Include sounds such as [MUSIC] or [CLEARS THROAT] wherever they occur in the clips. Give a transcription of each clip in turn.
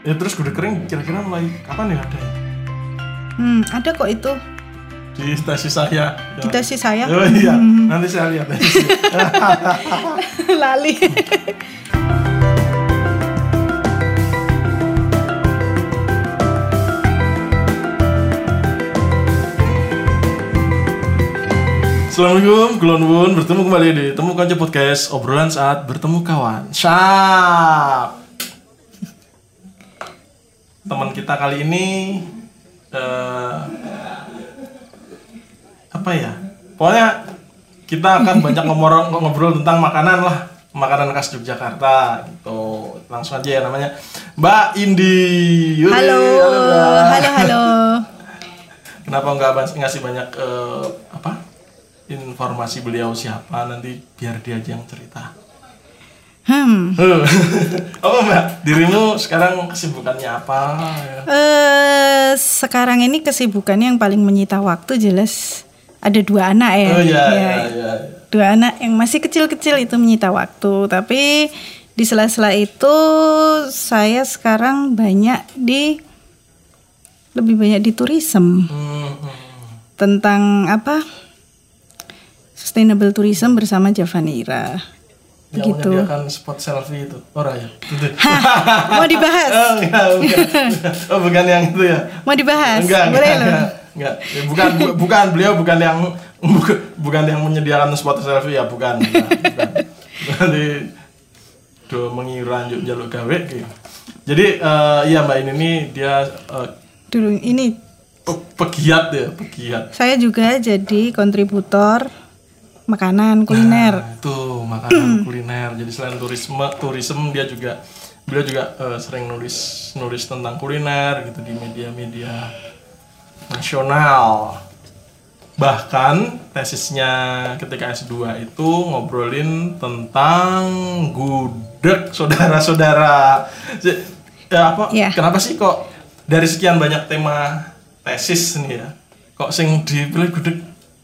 Ya terus gudeg kering kira-kira mulai kapan ya ada? ya? Hmm, ada kok itu Di tesis saya. di tesis saya. Oh iya, nanti saya lihat. [LAUGHS] Lali. Assalamualaikum, Kulon Wun bertemu kembali di Temu Konco Podcast obrolan saat bertemu kawan. Syap. Kita kali ini eh, apa ya? Pokoknya kita akan [LAUGHS] banyak ngobrol ngobrol tentang makanan lah, makanan khas Yogyakarta gitu. Langsung aja ya namanya Mbak Indi. Yuri, Halo, Mbak. halo, halo. [LAUGHS] Kenapa nggak ngasih banyak eh, apa informasi beliau siapa nanti biar dia aja yang cerita. Hmm. [LAUGHS] Apa mbak? Dirimu sekarang kesibukannya apa? Eh, sekarang ini kesibukannya yang paling menyita waktu jelas ada dua anak ya. Oh iya Ya, iya iya. Dua anak yang masih kecil-kecil itu menyita waktu, tapi di sela-sela itu saya sekarang banyak di lebih banyak di tourism Hmm, hmm. tentang apa? Sustainable tourism bersama Javanira. Yang Begitu. menyediakan spot selfie itu. Orang ya. Itu. Mau dibahas? [LAUGHS] Oh, enggak, bukan. oh bukan yang itu ya. Mau dibahas? Enggak, Boleh enggak, enggak, enggak. Ya, bukan bu- bukan beliau bukan yang bukan, bukan yang menyediakan spot selfie ya, bukan. Bukan. bukan. Nanti do mengira jaluk gawe gitu. Jadi eh, iya Mbak ini nih dia eh, Dulu ini pe- pegiat ya, pegiat. saya juga jadi kontributor makanan kuliner. Nah, itu makanan [CLEARS THROAT] kuliner. Jadi selain turisme, turisme dia juga beliau juga eh, sering nulis nulis tentang kuliner gitu di media-media nasional. Bahkan tesisnya ketika S2 itu ngobrolin tentang gudeg saudara-saudara. Ya apa? Iya. Kenapa sih kok dari sekian banyak tema tesis nih ya? Kok sing dipilih gudeg?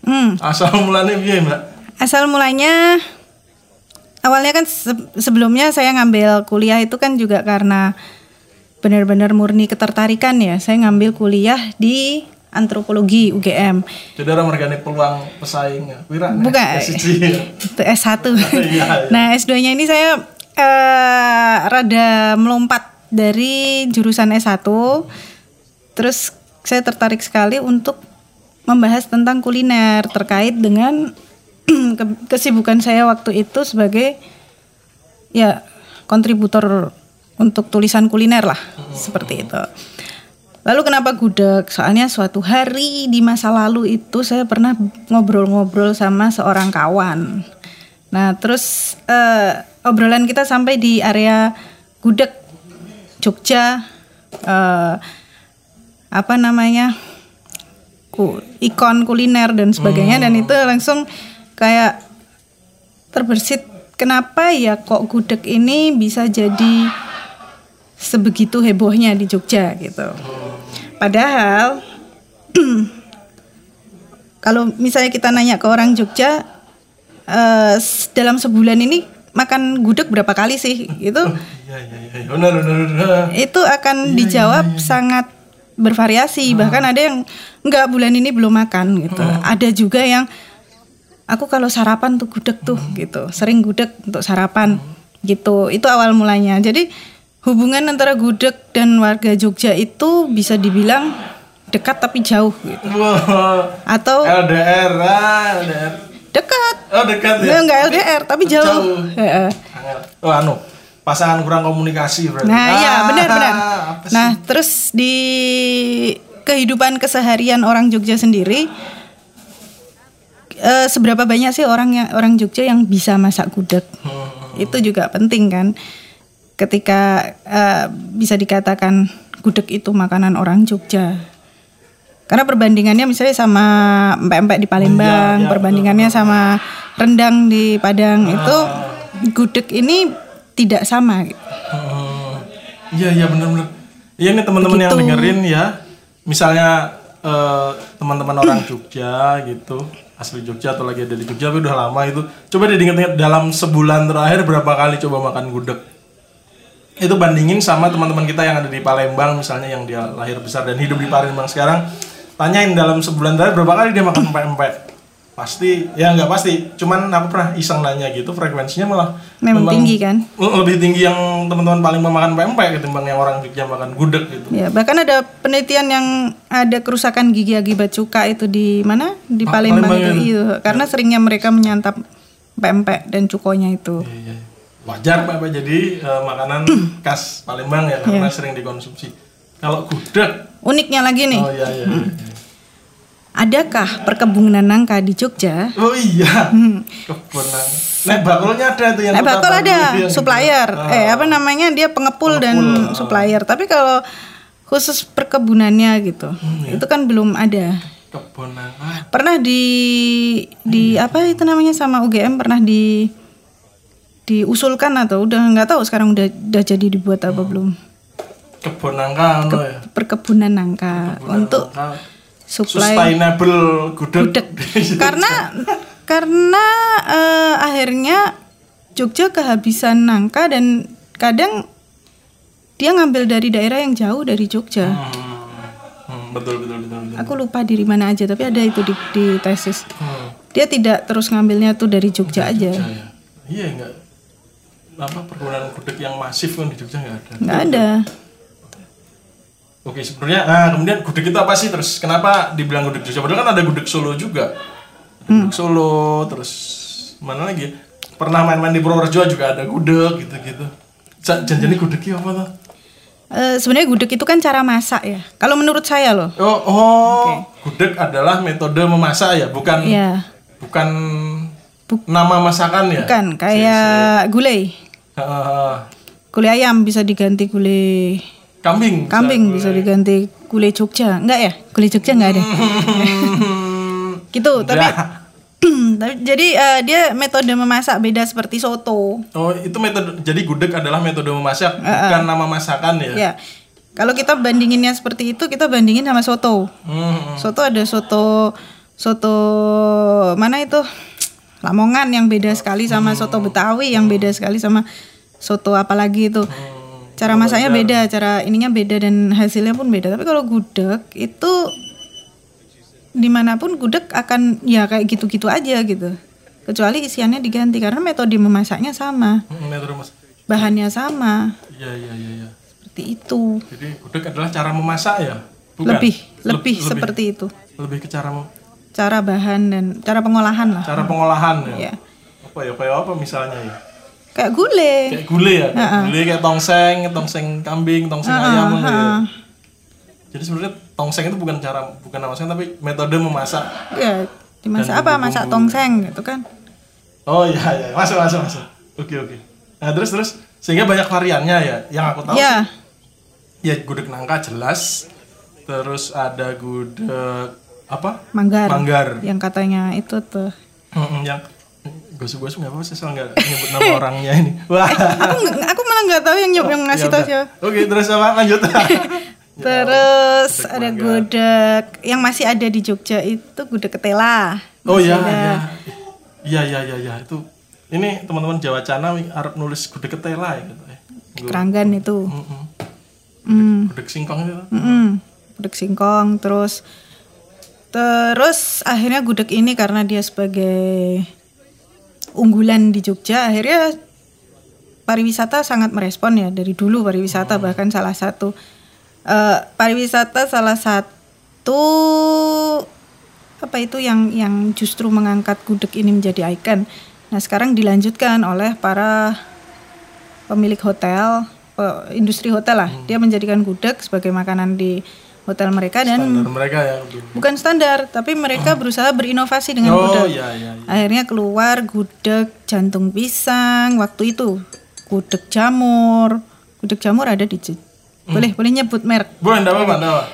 Hmm. Asal mulanya piye, Mbak? Asal mulanya awalnya kan se- sebelumnya saya ngambil kuliah itu kan juga karena benar-benar murni ketertarikan ya. Saya ngambil kuliah di antropologi UGM. Jadi orang mergane peluang pesaing ya. Wira Bukan. S1. Itu S1. [LAUGHS] Iya, iya. Nah, S2-nya ini saya eh, rada melompat dari jurusan S1. Terus saya tertarik sekali untuk membahas tentang kuliner terkait dengan ke- kesibukan saya waktu itu sebagai ya kontributor untuk tulisan kuliner lah, seperti itu. Lalu kenapa gudeg? Soalnya suatu hari di masa lalu itu saya pernah ngobrol-ngobrol sama seorang kawan. Nah, terus eh, obrolan kita sampai di area gudeg Jogja eh, apa namanya? ku, ikon kuliner dan sebagainya dan itu langsung kayak terbersit kenapa ya kok gudeg ini bisa jadi sebegitu hebohnya di Jogja gitu. Padahal [CLEARS THROAT] kalau misalnya kita nanya ke orang Jogja eh, dalam sebulan ini makan gudeg berapa kali sih? Itu [LAUGHS] Iya iya iya. Benar benar benar. itu akan dijawab sangat bervariasi. Bahkan ada yang enggak bulan ini belum makan gitu. Ada juga yang aku kalau sarapan tuh gudeg tuh gitu. Sering gudeg untuk sarapan gitu. Itu awal mulanya. Jadi hubungan antara gudeg dan warga Jogja itu bisa dibilang dekat tapi jauh gitu. Wah. Atau LDR, ah, LDR. dekat. Oh dekat ya. Enggak LDR tapi jauh. Jauh. Oh anu, pasangan kurang komunikasi berarti. Nah, iya Ah, benar-benar. apa sih? Nah, terus di kehidupan keseharian orang Jogja sendiri eh, seberapa banyak sih orang yang orang Jogja yang bisa masak gudeg? Hmm. Itu juga penting kan. Ketika eh, bisa dikatakan gudeg itu makanan orang Jogja. Karena perbandingannya misalnya sama empek-empek di Palembang, Iya, iya, perbandingannya sama rendang di Padang Ah. itu gudeg ini tidak sama. gitu. Hmm. Iya iya benar-benar. Iya nih teman-teman yang dengerin ya. Misalnya eh, teman-teman orang [CLEARS THROAT] Jogja gitu, asli Jogja atau lagi ada di Jogja tapi udah lama itu. Coba diingat-ingat dalam sebulan terakhir berapa kali coba makan gudeg? itu bandingin sama teman-teman kita yang ada di Palembang misalnya yang dia lahir besar dan hidup di Palembang sekarang tanyain dalam sebulan terakhir berapa kali dia makan pempek pasti ya nggak pasti cuman aku pernah iseng nanya gitu frekuensinya malah Memang tinggi kan? lebih tinggi yang teman-teman Palembang makan pempek ketimbang yang orang Jogja makan gudeg gitu Ya, bahkan ada penelitian yang ada kerusakan gigi akibat cuka itu di mana? Di Pa- Palembang, Palembang itu. Iya, karena seringnya mereka menyantap pempek dan cukonya itu. Iya, iya. wajar Pak Pak. jadi eh, makanan [CLEARS THROAT] khas Palembang ya karena sering dikonsumsi kalau gudeg Uniknya lagi nih, oh iya iya, iya. Adakah perkebunan nangka di Jogja? oh iya. Kebun nang nek bakulnya ada tuh yang Nah, Batu ada supplier. Eh, apa namanya? Dia pengepul, dan supplier. Tapi kalau khusus perkebunannya gitu, itu kan belum ada. kebun nangka Pernah di di apa itu namanya sama UGM pernah di diusulkan atau udah nggak tahu sekarang udah udah jadi dibuat apa belum? Kebun nangka ono ya. perkebunan nangka untuk Nangka supply sustainable gudeg, gudeg [LAUGHS] karena karena eh, akhirnya Jogja kehabisan nangka dan kadang dia ngambil dari daerah yang jauh dari Jogja. Hmm, hmm, betul betul betul betul Aku lupa di mana aja tapi ada itu di, di tesis. Hmm, Dia tidak terus ngambilnya tuh dari Jogja aja. Jogja ya. iya enggak apa perkebunan gudeg yang masif kan di Jogja nggak ada Nggak ada. Oke, sebenarnya nah, kemudian gudeg itu apa sih terus? Kenapa dibilang gudeg Jogja? Padahal kan ada gudeg Solo juga. Ada Hmm. Gudeg Solo, terus mana lagi? Pernah main-main di Purworejo juga ada gudeg gitu-gitu. Ja- Janjani gudegnya apa tuh? Eh, sebenarnya gudeg itu kan cara masak ya. Kalau menurut saya loh. Oh, oh gudeg adalah metode memasak ya, bukan Ya, bukan Buk- nama masakan ya? kan kayak gulai. Hahaha. Gulai ayam bisa diganti gulai kambing. kambing bisa diganti gulai Jogja. Enggak ya? Gulai Jogja enggak ada. Hmm, [LAUGHS] gitu, tapi udah. [CLEARS THROAT] Tapi- jadi eh, dia metode memasak beda seperti soto. Oh, itu metode. Jadi gudeg adalah metode memasak, bukan nama masakan ya? Ya. Kalau kita bandinginnya seperti itu, kita bandingin sama soto. Hmm, Soto ada soto soto mana itu? Lamongan yang beda sekali sama soto Betawi yang beda sekali sama soto apalagi itu. Cara masaknya beda, cara ininya beda dan hasilnya pun beda. Tapi kalau gudeg itu di mana pun gudeg akan ya kayak gitu-gitu aja gitu. Kecuali isiannya diganti karena metode memasaknya sama, hmm, metode bahannya sama, Iya, iya, iya, iya. seperti itu. Jadi gudeg adalah cara memasak ya? Bukan? Lebih, Leb- lebih seperti itu. lebih ke cara Cara bahan dan cara pengolahan lah. cara pengolahan ya. Iya. Apa ya kayak apa misalnya ya? Kayak gulai. Kayak gulai ya, kayak gulai kayak tongseng, tongseng kambing, tongseng ayam gitu ya. Jadi sebenarnya tongseng itu bukan cara bukan nama tapi metode memasak. Ya, dimasak apa? Masak tongseng gitu kan. Oh iya iya, masuk masuk masuk. Oke oke. Nah terus terus sehingga banyak variannya ya. Yang aku tahu sih, ya gudeg nangka jelas. Terus ada gudeg apa? manggar. Manggar. Yang katanya itu tuh. Yang gosip-gosip nggak apa-apa sih soal nggak nyebut nama [LAUGHS] orangnya ini. Wah. Aku aku malah nggak tahu yang nyop yang ngasih Ya tahu siapa. Oke terus apa lanjut. [LAUGHS] Terus gudeg ada gudeg yang masih ada di Jogja itu gudeg ketela. oh iya ada. iya. Iya iya iya iya itu. Ini teman-teman Jawa Cana Arab nulis gudeg ketela ya gitu. ya. Keranggan itu. Mm-mm. Hmm. Gudeg singkong itu. Mm-mm. Gudeg singkong terus terus akhirnya gudeg ini karena dia sebagai unggulan di Jogja akhirnya pariwisata sangat merespon ya dari dulu pariwisata bahkan salah satu eh, pariwisata salah satu apa itu yang yang justru mengangkat gudeg ini menjadi ikon. Nah sekarang dilanjutkan oleh para pemilik hotel, industri hotel lah. Dia menjadikan gudeg sebagai makanan di hotel mereka dan Standar mereka ya. bukan standar, tapi mereka berusaha berinovasi dengan Oh gudeg. iya iya. iya. Akhirnya keluar gudeg jantung pisang waktu itu, gudeg jamur, gudeg jamur ada di Je- boleh boleh nyebut merek. Boleh enggak apa-apa, enggak apa.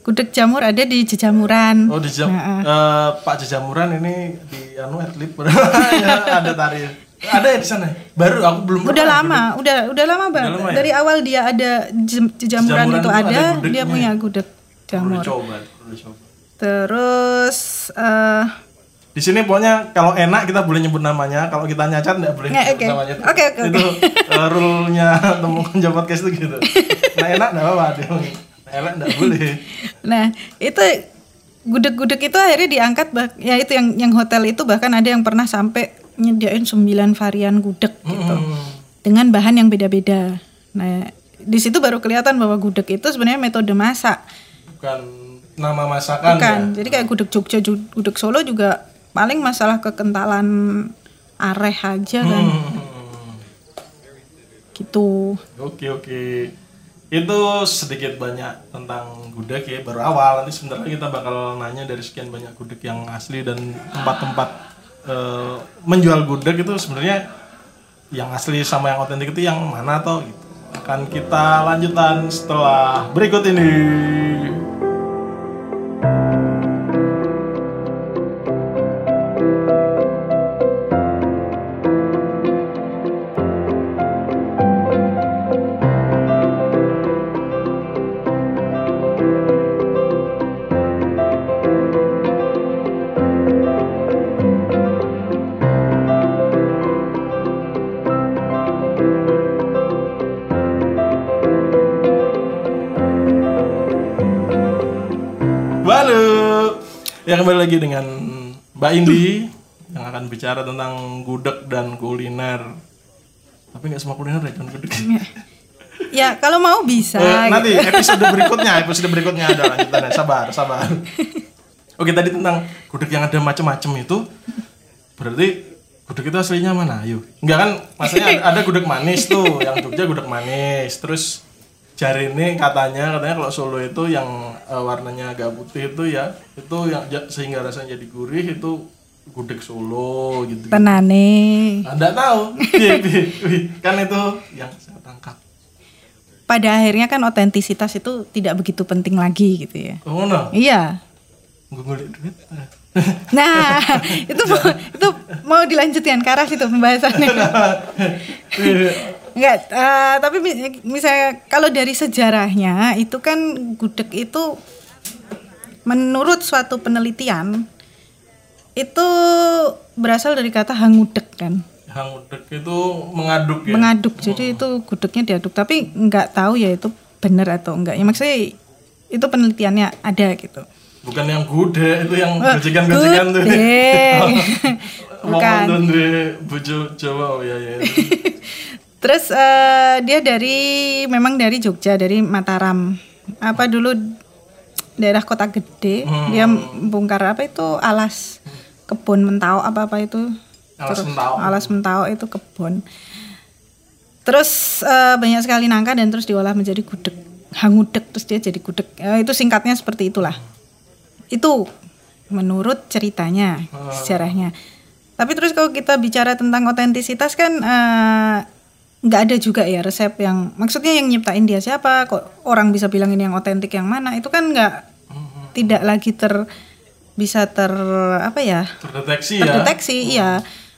Gudeg jamur ada di Jejamuran. Oh di jam Nah, eh, Pak Jejamuran ini di anu atlet [LAUGHS] ya, ada tari. Ada ya di sana. Baru aku belum Udah pernah. lama, udah udah lama banget. lama ya? Dari awal dia ada jem- Jejamuran Jejamuran itu itu ada ada, dia ya? punya gudeg jamur. dicoba, perlu dicoba. Terus eh di sini pokoknya kalau enak kita boleh nyebut namanya kalau kita nyacat nggak boleh nyebut oke. namanya Oke, oke, itu uh, rule-nya [LAUGHS] temu kerja podcast itu gitu nah enak nggak apa-apa dia nah, enak nggak boleh [LAUGHS] Nah, itu gudeg-gudeg itu akhirnya diangkat bah- ya itu yang yang hotel itu bahkan ada yang pernah sampai nyediain 9 varian gudeg gitu. Hmm. Dengan bahan yang beda-beda. Nah, di situ baru kelihatan bahwa gudeg itu sebenarnya metode masak. bukan nama masakan Bukan. ya Jadi kayak gudeg Jogja, gudeg Solo juga paling masalah kekentalan areh aja kan. Hmm. Gitu. Oke oke. Itu sedikit banyak tentang gudeg ya baru awal. Nanti sebentar lagi kita bakal nanya dari sekian banyak gudeg yang asli dan tempat-tempat eh, menjual gudeg itu sebenarnya yang asli sama yang otentik itu yang mana atau gitu. Akan kita lanjutan setelah berikut ini. Lagi dengan Mbak Indi yang akan bicara tentang gudeg dan kuliner. Tapi nggak semua kuliner ya kan gudeg. [LAUGHS] Ya, kalau mau bisa. Eh, nanti gitu. episode berikutnya, episode berikutnya ada lanjutannya. Sabar, sabar. [LAUGHS] Oke, tadi tentang gudeg yang ada macam-macam itu berarti gudeg itu aslinya mana? Ayo. Enggak kan maksudnya ada- [LAUGHS] ada gudeg manis tuh, yang Jogja gudeg manis. Terus jari ini katanya katanya kalau Solo itu yang eh, warnanya agak putih itu ya, itu yang sehingga rasanya jadi gurih itu gudeg Solo gitu. Tenane. Anda tahu? [LAUGHS] Piye, piye. kan itu yang saya tangkap. Pada akhirnya kan otentisitas itu tidak begitu penting lagi gitu ya. Oh, no. Iya. Gue duit. [LAUGHS] Nah, itu mau, [LAUGHS] itu mau dilanjutkan ke arah situ pembahasannya. Enggak, eh, tapi mi- misalnya kalau dari sejarahnya itu kan gudeg itu menurut suatu penelitian itu berasal dari kata hangudeg kan. Hangudeg itu mengaduk ya. Mengaduk. Jadi itu gudegnya diaduk, tapi nggak tahu ya itu benar atau enggak. Ya maksudnya itu penelitiannya ada gitu. Bukan yang gude, itu yang gojekan-gojekan tuh. Gudeg. [LAUGHS] Bukan. Bojo Jawa, oh ya ya. [LAUGHS] Terus eh, dia dari memang dari Jogja, dari Mataram. Apa dulu daerah kota gede, dia bongkar apa itu alas kebun mentau apa apa itu Alas Terus- mentau. alas mentau itu kebun. Terus eh, banyak sekali nangka dan terus diolah menjadi gudeg, hangudeg terus dia jadi gudeg. Eh, itu singkatnya seperti itulah. Itu menurut ceritanya, sejarahnya. Tapi terus kalau kita bicara tentang otentisitas kan eh, nggak ada juga ya resep yang maksudnya yang nyiptain dia siapa kok orang bisa bilang ini yang otentik yang mana itu kan nggak tidak lagi ter bisa ter apa ya? Terdeteksi ya. terdeteksi iya.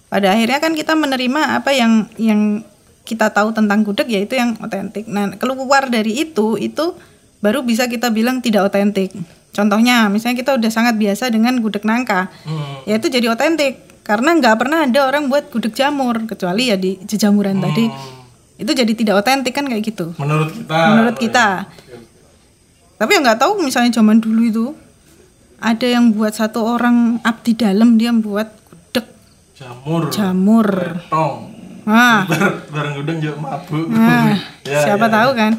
Pada akhirnya kan kita menerima apa yang yang kita tahu tentang gudeg yaitu yang otentik. Nah keluar dari itu itu baru bisa kita bilang tidak otentik. Contohnya misalnya kita udah sangat biasa dengan gudeg nangka Hmm. ya itu jadi otentik. Karena nggak pernah ada orang buat gudeg jamur kecuali ya di jejamuran tadi itu jadi tidak otentik kan kayak gitu Menurut kita. menurut kita tapi ya nggak tahu misalnya zaman dulu itu ada yang buat satu orang abdi dalam dia buat gudeg Jamur. jamur Tong. nah, [LAUGHS] Bar- Bareng gudeng juga mabuk. nah [LAUGHS] Ya, siapa ya, tahu ya. kan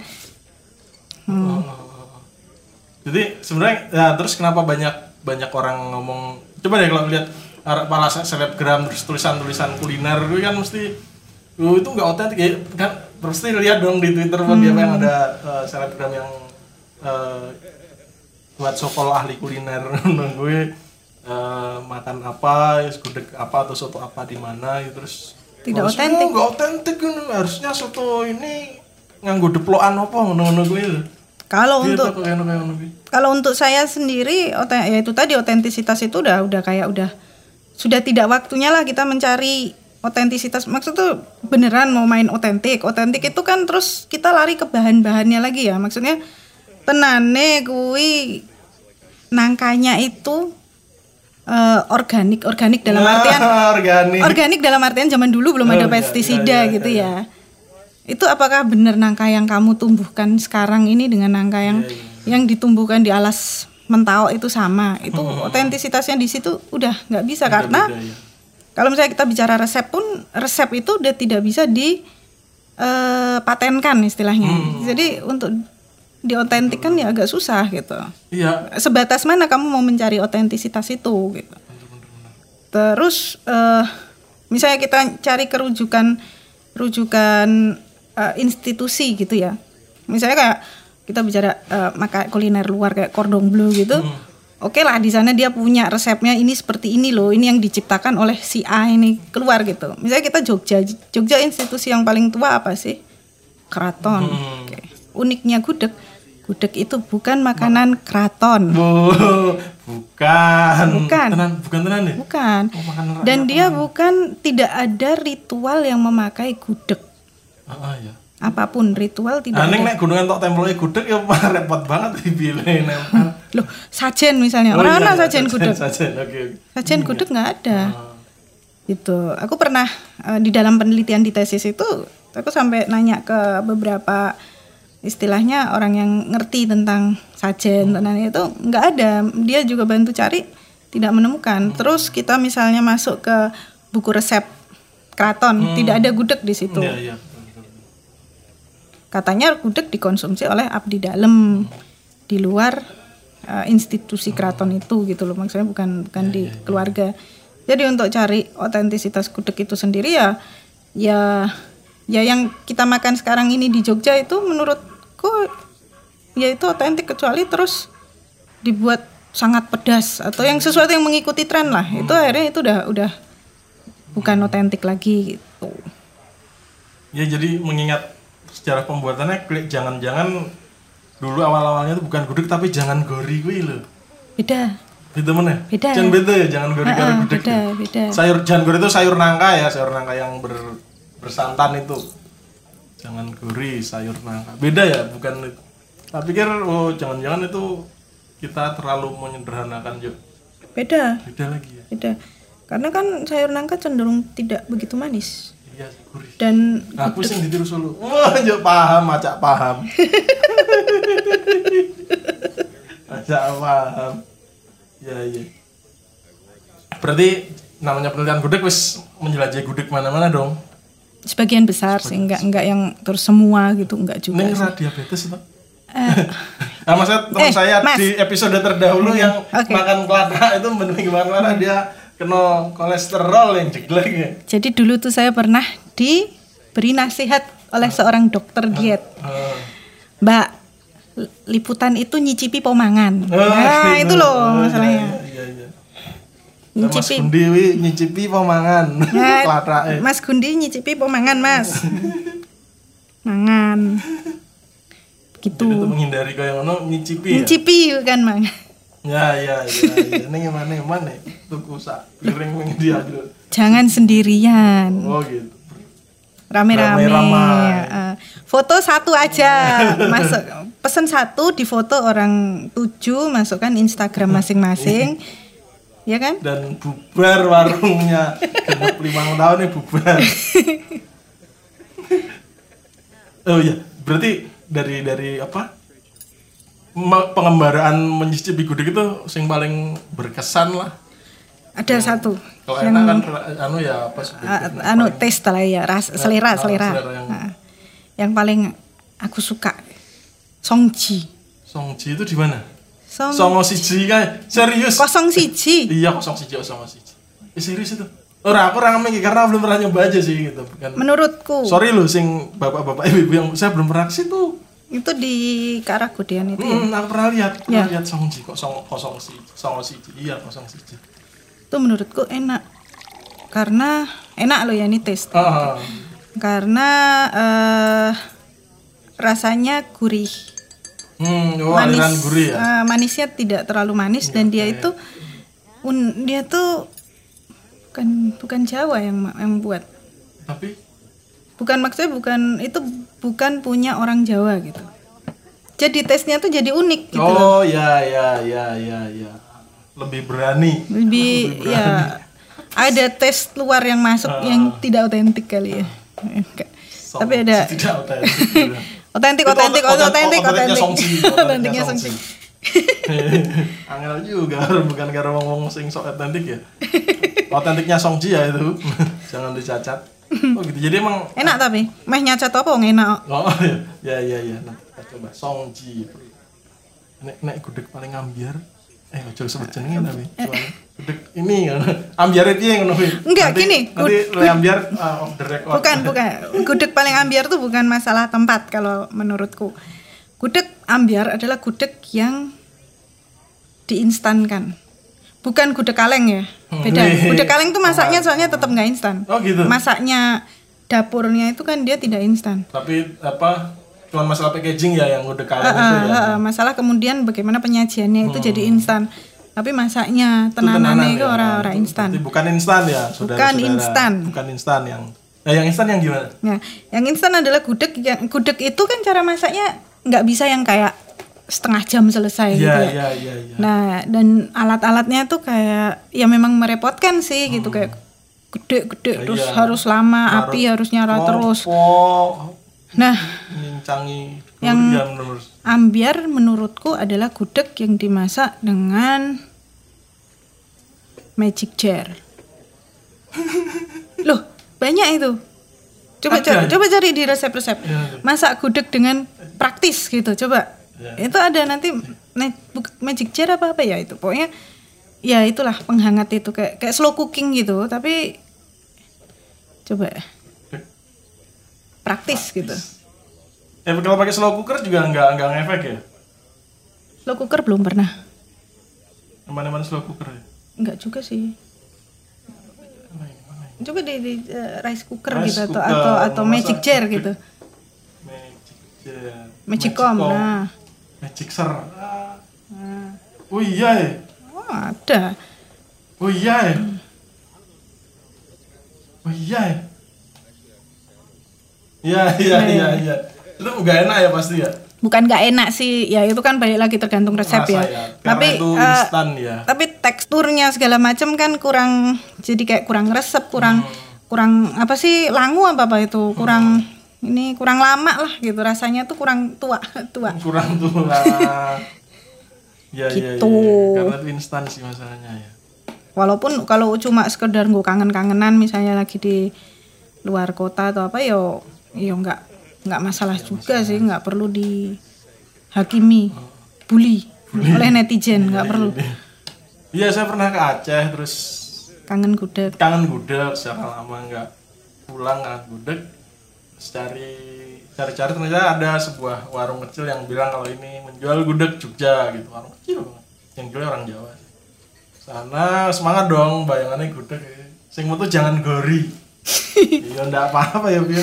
Jadi sebenarnya ya terus kenapa banyak banyak orang ngomong coba deh kalau lihat se- selebgram terus tulisan-tulisan kuliner itu kan mesti "Oh, itu nggak otentik ya kan pasti lihat dong di Twitter buat dia yang ada eh, selebgram yang eh, buat sokol ahli kuliner [LAUGHS] gue eh, makan apa, ya, gudeg apa atau soto apa di mana gitu terus Tidak otentik. "Oh, nggak otentik kan harusnya soto ini nganggo deplokan apa ngono-ngono gue itu. kalau Gitu, untuk kalau untuk saya sendiri ya itu tadi otentisitas itu udah udah kayak udah sudah tidak waktunya lah kita mencari otentisitas maksud tuh beneran mau main otentik. Otentik itu kan terus kita lari ke bahan-bahannya lagi ya. Maksudnya tenane kui nangkanya itu eh, organik organik dalam Nah, artian organik. organik dalam artian zaman dulu belum ada Oh, iya, pestisida iya, iya, gitu ya itu apakah benar nangka yang kamu tumbuhkan sekarang ini dengan nangka yang Iya, yang ditumbuhkan di alas mentawai itu sama? Itu otentisitasnya di situ udah nggak bisa karena Beda, ya. Kalau misalnya kita bicara resep pun resep itu udah tidak bisa di eh, patenkan istilahnya. Hmm. jadi untuk diotentikkan ya agak susah gitu. Iya. sebatas mana kamu mau mencari otentisitas itu gitu. Terus eh, misalnya kita cari kerujukan rujukan eh, institusi gitu ya. Misalnya kayak kita bicara eh, maka kuliner luar kayak cordon bleu gitu oke lah di sana dia punya resepnya ini seperti ini loh ini yang diciptakan oleh si A ini keluar gitu misalnya kita Jogja Jogja institusi yang paling tua apa sih keraton Oke. uniknya gudeg gudeg itu bukan makanan keraton Bu, bukan. Bukan. Tenan, bukan tenan ya? bukan Oh, makanan dan dia bukan tidak ada ritual yang memakai gudeg Ah, ah, ya. apa pun ritual tidak Nah, ada nek gunungan tok gudeg ya [LAUGHS] repot banget dipilih nempel. Loh sajen misalnya. Oh, orang iya, iya, sajen gudeg? Sajen, oke. sajen gudeg nggak ada. Ah. gitu. Aku pernah eh, di dalam penelitian di tesis itu aku sampai nanya ke beberapa istilahnya orang yang ngerti tentang sajen tentang itu nggak ada. Dia juga bantu cari tidak menemukan. Terus kita misalnya masuk ke buku resep keraton tidak ada gudeg di situ. Betul, betul. katanya gudeg dikonsumsi oleh abdi dalam. Di luar uh, institusi keraton itu gitu loh. Maksudnya bukan bukan di keluarga. Jadi untuk cari otentisitas gudeg itu sendiri ya ya ya yang kita makan sekarang ini di Jogja itu menurutku ya itu otentik kecuali terus dibuat sangat pedas atau yang sesuatu yang mengikuti tren lah. Itu akhirnya itu udah udah bukan otentik lagi gitu. Ya jadi mengingat sejarah pembuatannya klik jangan-jangan dulu awal-awalnya itu bukan gudeg tapi jangan gori kuwi lho. beda Beda mana? Beda. Jangan beda ya, jangan gori karo Ah, gudeg. beda beda Sayur jangan gori itu sayur nangka ya, sayur nangka yang ber, bersantan itu. Jangan gori, sayur nangka. Beda ya, bukan. Tak pikir oh jangan-jangan itu kita terlalu menyederhanakan yuk. beda Beda lagi ya. beda karena kan sayur nangka cenderung tidak begitu manis Iya, gurih. dan Aku sing ditiru solo. Wah, yo paham, acak paham. [LAUGHS] acak paham. Ya, iya. Berarti namanya penelitian gudeg wis menjelajahi gudeg mana-mana dong. sebagian besar sih enggak enggak yang terus semua gitu enggak juga Ini kena diabetes itu. Eh, [LAUGHS] Nah, maksudnya teman Eh, saya Mas. di episode terdahulu yang Oke. makan kelapa itu bener gimana dia kena kolesterol yang jeglek ya. jadi dulu tuh saya pernah diberi nasihat oleh seorang dokter diet Eh, mbak liputan itu nyicipi pomangan Oh, nah gitu. itu loh Oh, masalahnya Iya, iya. Nah, Mas nyicipi Gundi wi nyicipi pemangan. Nah. [LAUGHS] Mas Gundi nyicipi pomangan mas mangan gitu Jadi untuk menghindari kayak ngono nyicipi ya. nyicipi kan mang Ya ya ya. ya. Ini gimana mana? Tuku sak piring wing dia dulu. jangan sendirian Oh gitu. rame-rame Ramai-ramai. Eh, foto satu aja [LAUGHS] masuk pesen satu di foto orang tujuh masukkan Instagram masing-masing [LAUGHS] ya kan Dan bubar warungnya. Genep lima tahun nih bubar. [LAUGHS] oh iya, berarti dari dari apa? Pengembaraan menyicipi gudeg itu sing paling berkesan lah. ada satu Kalau enak kan anu ya apa anu tes lah ya ras, selera ah, selera selera yang- Nah, yang paling aku suka songji Songji itu di mana? song Songo siji kan serius. kosong siji Iya kosong siji kosong siji. Eh, serius itu. Ora aku orang mikir karena belum pernah nyoba aja sih gitu. Bukan. menurutku Sorry loh sing bapak-bapak [LAUGHS] ibu-ibu yang saya belum pernah ke situ. itu di Karagudian itu ya. Hmm, aku pernah lihat, pernah Ya. lihat songji kok song kosong siji, songo siji. Iya kosong siji. itu menurutku enak karena enak loh ya ini tes Ah, karena eh, rasanya gurih hmm, oh, manis gurih ya. eh, manisnya tidak terlalu manis dan dia itu un, dia tuh bukan bukan Jawa yang yang buat. Tapi? Bukan maksudnya bukan itu bukan punya orang Jawa gitu. Jadi tesnya tuh jadi unik gitu oh ya ya ya ya ya. lebih berani. Lebih [LAUGHS] ya ada tes luar yang masuk yang tidak otentik kali ya. Enggak. Song- tapi ada tidak otentik. [LAUGHS] otentik otentik otent- otentik otentik otentiknya Songji. [LAUGHS] [LAUGHS] Angel juga [LAUGHS] bukan karena ngomong sing sok otentik ya. Otentiknya Songji ya itu. Jangan dicacat. Oh gitu. Jadi emang enak tapi meh nyacat apa enak Oh ya ya ya. Nah, kita coba Songji. Nek nek gudeg paling ambiar. Eh ojo sebut jenenge tapi. Soalnya Gudeg ini kan. Ambiar itu yang ngono. Enggak, Nanti- gini, Nanti ambiar uh, off the record. bukan bukan gudeg paling ambiar tuh bukan masalah tempat kalau menurutku gudeg ambiar adalah gudeg yang diinstankan bukan gudeg kaleng ya beda Hmm. gudeg kaleng tuh masaknya soalnya tetap nggak instan Oh gitu. masaknya dapurnya itu kan dia tidak instan Tapi apa? Cuman masalah packaging ya yang gudeg kalian Ah, itu ya. ah, ah, masalah kemudian bagaimana penyajiannya itu jadi instan tapi masaknya tenanannya itu ya. orang-orang instan Bukan instan ya, saudara Bukan instan. Bukan instan yang Nah, yang instan yang gimana? Nah, yang instan adalah gudeg yang gudeg itu kan cara masaknya nggak bisa yang kayak setengah jam selesai gitu Iya, ya. iya, iya, iya. Nah, dan alat-alatnya tuh kayak ya memang merepotkan sih gitu kayak gede-gede terus Iya. harus lama, Naruh api harus nyala terus. Nah, Yang- menurut ambiar menurutku adalah gudeg yang dimasak dengan magic jar. [LAUGHS] Loh, banyak itu. Coba Ada. cari, coba cari di resep-resep. Iya. Masak gudeg dengan praktis gitu, coba. Iya. Itu ada nanti magic jar apa apa ya itu. Pokoknya ya itulah penghangat itu kayak kayak slow cooking gitu, tapi coba praktis gitu. Eh kalau pakai slow cooker juga nggak nggak ngefek ya? Slow cooker belum pernah. Mana-mana slow cooker ya? Enggak juga sih. Coba di, di, eh, rice cooker Rice gitu atau cooker, atau atau memasak magic jar gitu. Magic jar. Magicom. Nah. Magic ser. Ah. Nah. Oh iya ya. Oh, ada. Oh iya ya. Oh iya ya. Iya iya iya iya. Itu nggak enak ya pasti ya. Bukan nggak enak sih, ya itu kan balik lagi tergantung resep Rasa ya. ya. Tapi itu eh, instan ya. tapi teksturnya segala macam kan kurang jadi kayak kurang resep, kurang Hmm. kurang apa sih langu apa apa itu, kurang ini kurang lama lah gitu rasanya tuh kurang tua [LAUGHS] tua. Kurang tuh lah. [LAUGHS] Ya, ya, ya, Gitu. ya. Karena itu instan sih masalahnya ya. Walaupun kalau cuma sekedar gue kangen-kangenan misalnya lagi di luar kota atau apa yo yo nggak nggak masalah juga sih nggak perlu dihakimi bully oleh netizen nggak perlu. Iya. Saya pernah ke Aceh terus kangen gudeg. kangen gudeg secara lama nggak pulang kangen gudeg. Cari cari-cari ternyata ada sebuah warung kecil yang bilang kalau ini menjual gudeg Jogja gitu. Warung kecil banget. yang jualnya orang Jawa sana semangat dong bayangannya gudeg. Sing tuh jangan gori. [LAUGHS] Iya ndak apa-apa ya biar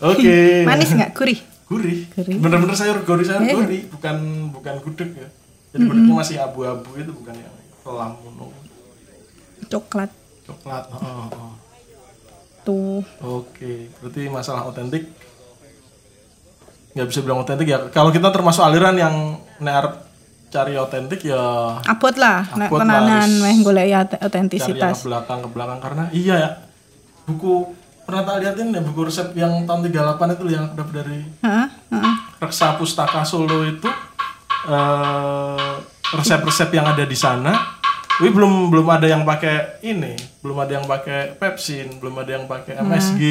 oke. Manis nggak? Gurih? Gurih. Gurih. bener-bener sayur gori sayur Eh. gori bukan bukan gudeg ya. Jadi gudegnya masih abu-abu itu bukan yang kelam kuno. Coklat. Coklat oh, oh. tuh. Oke, berarti masalah otentik. Nggak bisa bilang otentik ya. Kalau kita termasuk aliran yang ner cari otentik ya abot lah nek tenanan meh golek ya cari yang otentisitas. ke belakang ke belakang. Karena iya ya buku pernah tak liatin ya buku resep yang tahun 38 itu yang dapat dari Heeh, heeh. Reksa Pustaka Solo itu eh, resep-resep yang ada di sana Wih belum belum ada yang pakai ini, belum ada yang pakai Pepsin, belum ada yang pakai MSG.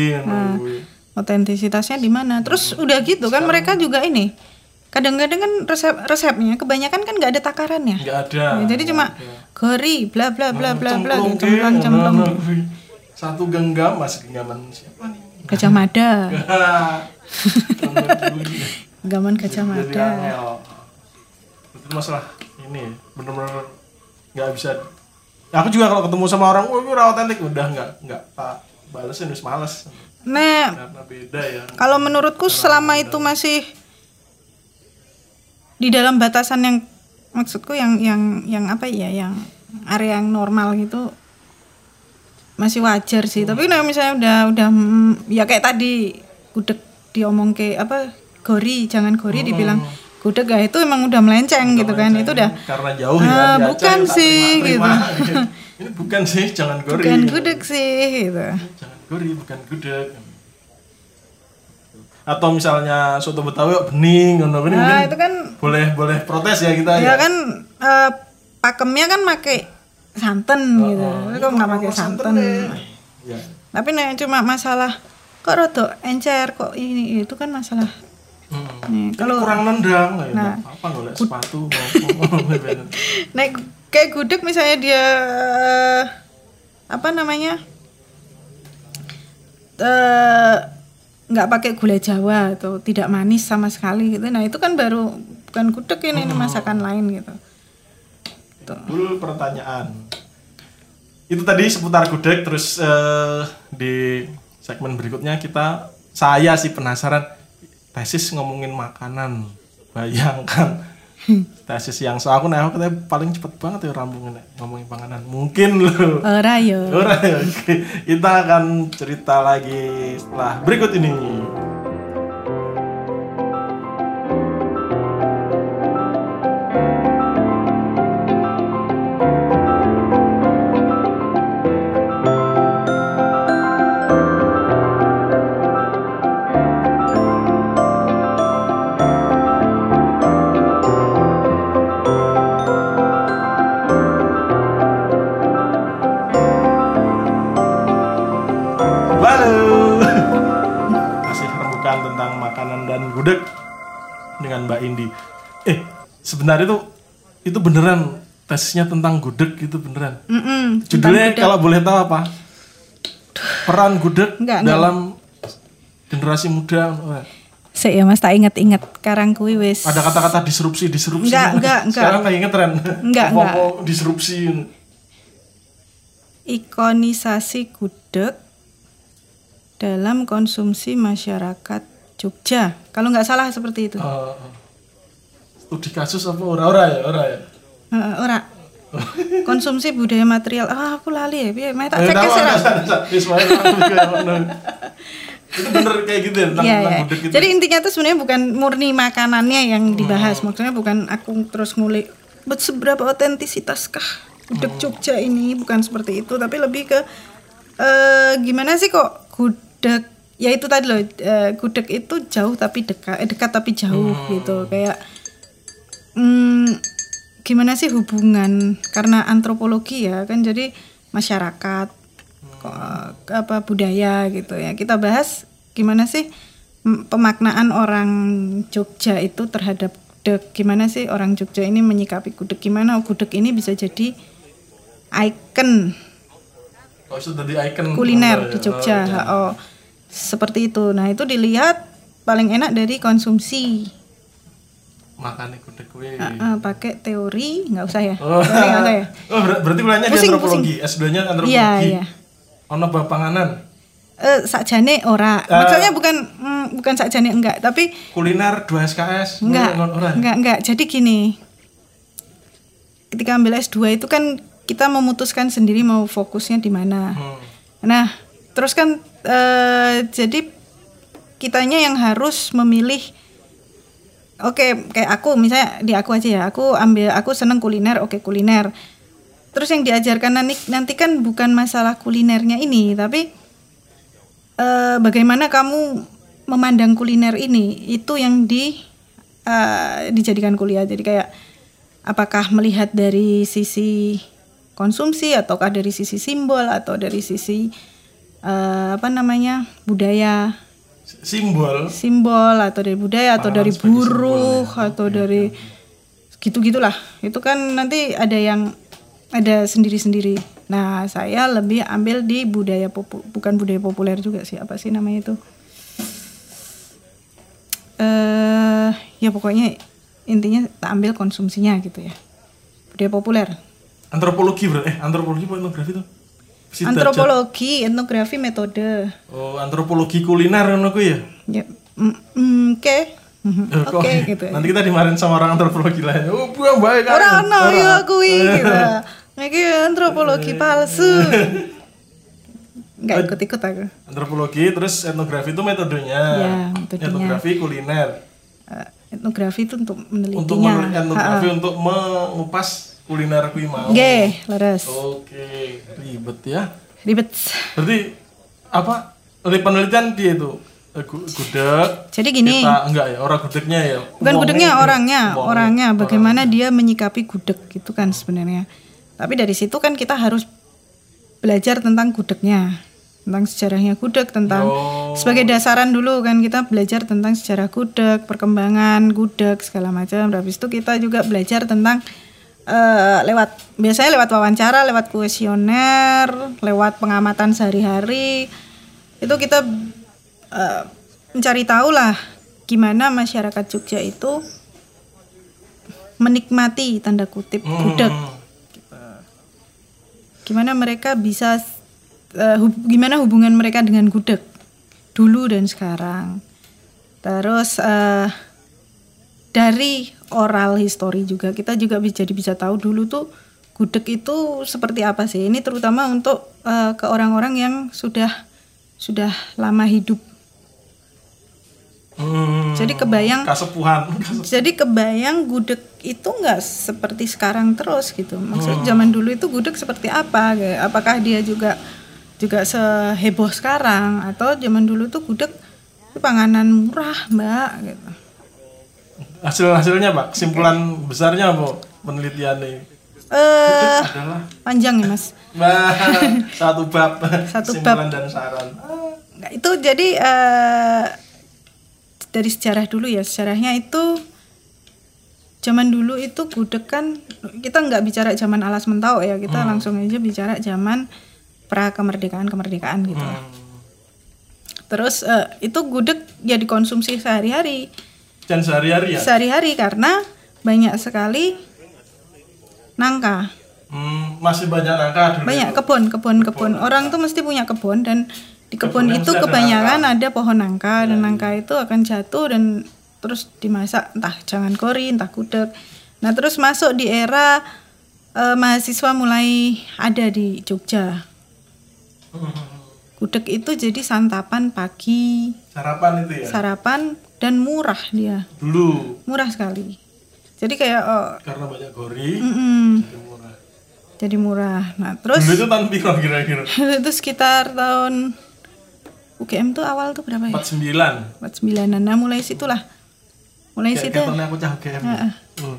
wih. otentisitasnya di mana terus udah gitu kan mereka juga ini kadang-kadang kan resep resepnya kebanyakan kan nggak ada takarannya Nggak ada. Jadi cuma gori bla bla bla bla bla Cemplung, gitu cemplang Ki. cemplung nah, wih. Satu genggam masih genggaman siapa nih? gajah mada [LAUGHS] genggaman gajah mada angel. Itu masalah ini bener-bener nggak bisa. Aku juga kalau ketemu sama orang, ini rawat otentik udah nggak nggak tak balesin wis males nah karena beda ya. kalau menurutku selama itu masih di dalam batasan yang maksudku yang yang yang apa ya yang area yang normal gitu masih wajar sih. Tapi kalau misalnya udah udah mm, ya kayak tadi gudeg diomong ke apa gori jangan gori dibilang gudeg ya itu emang udah melenceng gitu kan itu udah karena jauh Ah, ya Aceh, bukan sih, terima- terima. [LAUGHS] ini bukan sih jangan gori. Bukan gudeg sih gitu. Jangan gori bukan gudeg. Atau misalnya soto betawi kok bening ngono ini nah itu kan boleh boleh protes ya kita ya ya, kan eh, pakemnya kan pakai santan gitu. Tapi kok nggak pakai santan ya. tapi nih cuma masalah kok rodok encer kok ini itu kan masalah. Hmm. nih kalau kurang nendang ya. Nah. apa golek sepatu [LAUGHS] naik kayak gudeg misalnya dia apa namanya? Eh, nggak pakai gula jawa atau tidak manis sama sekali gitu. Nah itu kan baru bukan gudeg ini, ini masakan lain gitu Tuh. Dulu pertanyaan. Itu tadi seputar gudeg terus eh, di segmen berikutnya kita saya sih penasaran tesis ngomongin makanan. Bayangkan [LAUGHS] tesis yang so aku nah aku katanya paling cepet banget ya rambungnya Nek, ngomongin makanan. Mungkin loh. ora yo Ora ya. Oke. Kita akan cerita lagi setelah berikut ini. Sebenarnya itu itu beneran tesisnya tentang gudeg itu beneran. Mm-mm. Judulnya kalau boleh tahu apa? Peran gudeg Enggak, enggak. dalam generasi muda. Sik ya Mas tak inget-inget karang kuwi wis. Ada kata-kata disrupsi, disrupsi. Enggak, enggak, enggak. Sekarang lagi ngetren. Enggak, Apa-apa disrupsi. Ikonisasi gudeg dalam konsumsi masyarakat Jogja. Kalau nggak salah seperti itu. Eh, studi kasus apa ora-ora ya, ora ya. Ora. Konsumsi budaya material. Ah, aku lali ya. Piye? Meh tak Eh, cek sih. Itu bener kayak gitu ya tentang, Iya, tentang iya. gitu. Jadi intinya tuh sebenarnya bukan murni makanannya yang dibahas. Maksudnya bukan aku terus ngulik "Bet, seberapa otentisitas-kah gudeg Jogja ini bukan seperti itu, tapi lebih ke eh gimana sih kok gudeg ya itu tadi loh eh, gudeg itu jauh tapi dekat eh, dekat tapi jauh gitu kayak hmm, gimana sih hubungan? Karena antropologi ya kan jadi masyarakat kok, apa budaya gitu ya. Kita bahas gimana sih mm, pemaknaan orang Jogja itu terhadap gudeg. Gimana sih orang Jogja ini menyikapi gudeg? Gimana gudeg ini bisa jadi ikon Oh, itu jadi icon kuliner Oh, di ya. Jogja Oh, iya. oh, seperti itu. Nah itu dilihat paling enak dari konsumsi Makannya gudeg kuwi. Ah, ah, pakai teori nggak usah ya Oh, teori nggak usah ya [LAUGHS] oh ber- berarti kuliahnya di Pusing, antropologi, S2-nya antropologi. iya iya Ono bab panganan, eh sakjane ora Eh. maksudnya bukan mm, bukan sakjane enggak tapi kuliner 2 SKS, enggak ngono, ora. enggak enggak jadi gini ketika ambil S2 itu kan kita memutuskan sendiri mau fokusnya di mana Hmm. Nah, terus kan eh, jadi kitanya yang harus memilih. Oke, kayak aku misalnya di aku aja ya. Aku ambil aku seneng kuliner, oke kuliner. Terus yang diajarkan nanti nanti kan bukan masalah kulinernya ini, tapi eh, bagaimana kamu memandang kuliner ini itu yang di eh, dijadikan kuliah. Jadi kayak apakah melihat dari sisi konsumsi ataukah dari sisi simbol atau dari sisi eh, apa namanya budaya Simbol. simbol atau dari budaya atau dari buruh simbol ya. atau dari gitu gitulah itu kan nanti ada yang ada sendiri sendiri nah saya lebih ambil di budaya popu bukan budaya populer juga sih. Apa sih namanya itu? Eh ya pokoknya intinya tak ambil konsumsinya gitu ya. Budaya populer. Antropologi berarti eh antropologi apa etnografi tuh? Antropologi etnografi metode. Oh, antropologi kuliner ngono kuwi ya. ya mm, mm, oke Eh, oke [LAUGHS] gitu ya Nanti kita dimarahin sama orang antropologi lain. Oh, buang baik kan. Ora ono ya kuwi gitu. Iki antropologi palsu. [LAUGHS] Enggak ikut-ikut aku. Antropologi terus etnografi itu metodenya. Ya, metodenya. Etnografi kuliner. Eh, etnografi itu untuk untuk menelitinya. meneliti etnografi untuk mengupas kuliner kui mau Oke, leres. oke ribet ya Ribet. berarti apa dari penelitian dia itu gu- gudeg Jadi gini, kita enggak ya orang gudegnya ya bukan gudegnya orangnya, Wongnya. orangnya bagaimana dia menyikapi gudeg gitu kan sebenarnya. Tapi dari situ kan kita harus belajar tentang gudegnya, tentang sejarahnya gudeg, tentang Oh. sebagai dasaran dulu kan kita belajar tentang sejarah gudeg, perkembangan gudeg segala macam. Habis itu kita juga belajar tentang eh, lewat biasanya lewat wawancara, lewat kuesioner, lewat pengamatan sehari-hari. Itu kita eh, mencari tahu lah gimana masyarakat Jogja itu menikmati tanda kutip gudeg Hmm. gimana mereka bisa eh, hub- gimana hubungan mereka dengan gudeg dulu dan sekarang terus eh, dari oral history juga kita juga bisa jadi bisa tahu dulu tuh gudeg itu seperti apa sih ini terutama untuk eh, ke orang-orang yang sudah sudah lama hidup Hmm. jadi kebayang kasepuhan [LAUGHS] Kasep- jadi kebayang gudeg itu nggak seperti sekarang terus gitu. Maksudnya zaman dulu itu gudeg seperti apa? Apakah dia juga juga seheboh sekarang atau zaman dulu tuh gudeg itu panganan murah, Mbak gitu. Hasil hasilnya pak kesimpulan besarnya apa penelitian ini Eh adalah panjang ya, Mas. [LAUGHS] Bah, satu bab Satu kesimpulan dan saran Nggak, itu jadi eh dari sejarah dulu ya. Sejarahnya itu zaman dulu itu gudeg kan kita nggak bicara zaman alas mentau ya. Kita langsung aja bicara zaman pra kemerdekaan kemerdekaan gitu. Hmm. Terus eh, itu gudeg ya dikonsumsi sehari-hari. Dan sehari-hari ya Sehari-hari karena banyak sekali nangka. Hmm, masih banyak nangka dulu Banyak itu. kebun, kebun, kebun. Orang tuh mesti punya kebun dan di kebun Kebunnya itu mesti ada kebanyakan ada pohon nangka dan nangka itu akan jatuh dan terus dimasak entah jangan kori, entah gudeg. Nah, terus masuk di era eh, mahasiswa mulai ada di Jogja. Hmm. Gudeg itu jadi santapan pagi, sarapan itu ya sarapan dan murah dia. dulu. Murah sekali. Jadi kayak oh, karena banyak gori mm-mm, jadi murah. Jadi murah. Nah, terus dulu itu tahun piro kira-kira? [LAUGHS] Itu sekitar tahun UGM tuh awal tuh berapa ya? 49 49 nah mulai situlah. Mulai kayak situ. ketone aku cah UGM Hmm.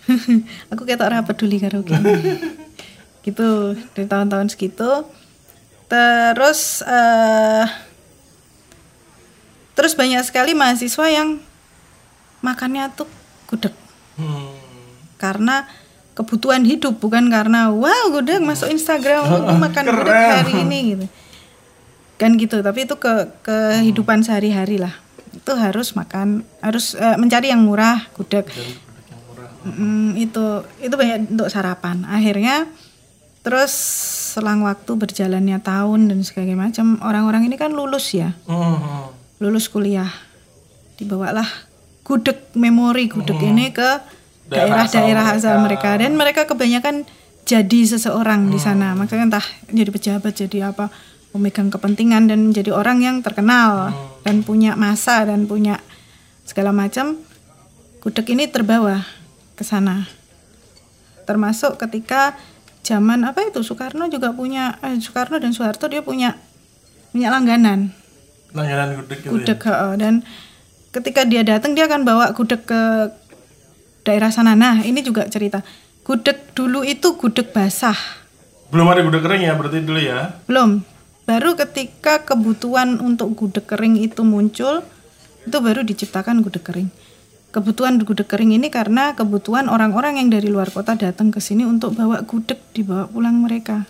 [LAUGHS] aku kayak tak peduli karo UGM [LAUGHS] gitu. Dari tahun-tahun segitu. Terus eh terus banyak sekali mahasiswa yang makannya tuh gudeg. Hmm. karena kebutuhan hidup bukan karena wow gudeg masuk Instagram [LAUGHS] aku makan gudeg Keren. hari ini gitu. Kan gitu tapi itu ke kehidupan sehari-hari lah. Itu harus makan harus eh, mencari yang murah gudeg. Jadi gudeg yang murah. Mm, itu itu banyak untuk sarapan. Akhirnya terus selang waktu berjalannya tahun dan segala macam orang-orang ini kan lulus ya. Hmm. Lulus kuliah. Dibawalah gudeg memori gudeg ini ke Daerah daerah-daerah asal asal mereka. dan mereka kebanyakan jadi seseorang di sana. Maksudnya entah jadi pejabat jadi apa memegang kepentingan dan menjadi orang yang terkenal dan punya masa dan punya segala macam gudeg ini terbawa ke sana. Termasuk ketika zaman apa itu Soekarno juga punya eh, Soekarno dan Soeharto dia punya punya langganan langganan gudeg gitu gudeg heeh. dan ketika dia datang dia akan bawa gudeg ke daerah sana. Nah ini juga cerita. Gudeg dulu itu gudeg basah. Ya belum ada gudeg kering ya berarti dulu ya? Belum. Baru ketika kebutuhan untuk gudeg kering itu muncul itu baru diciptakan gudeg kering. Kebutuhan gudeg kering ini karena kebutuhan orang-orang yang dari luar kota datang ke sini untuk bawa gudeg dibawa pulang mereka.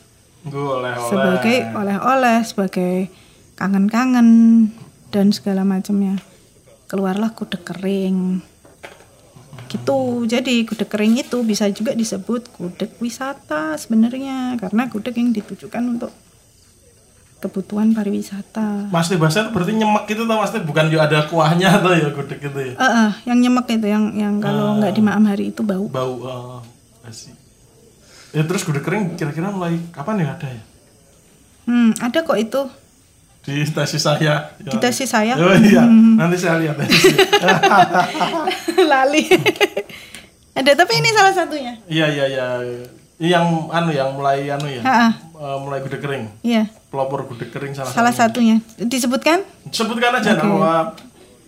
Oleh-oleh. Sebagai oleh-oleh sebagai kangen-kangen dan segala macamnya. Keluarlah gudeg kering. Gitu. Jadi gudeg kering itu bisa juga disebut gudeg wisata sebenarnya karena gudeg yang ditujukan untuk kebutuhan pariwisata. Mas Teh Basah itu berarti nyemek itu tau Mas bukan juga ada kuahnya atau ya gudeg itu ya? Eh, eh, yang nyemek itu yang yang kalau nggak di malam hari itu bau. Bau uh, asik. ya terus gudeg kering kira-kira mulai kapan ya ada ya? Hmm ada kok itu di stasi saya. Ya. kita sih saya? Oh iya. Nanti saya lihat. [LAUGHS] Lali. Ada tapi ini salah satunya. Iya iya iya. Yang anu yang mulai anu ya. Ha-ha. Eh, mulai gudeg kering. iya. Pelopor gudeg kering salah, salah satunya. disebutkan? Sebutkan aja nama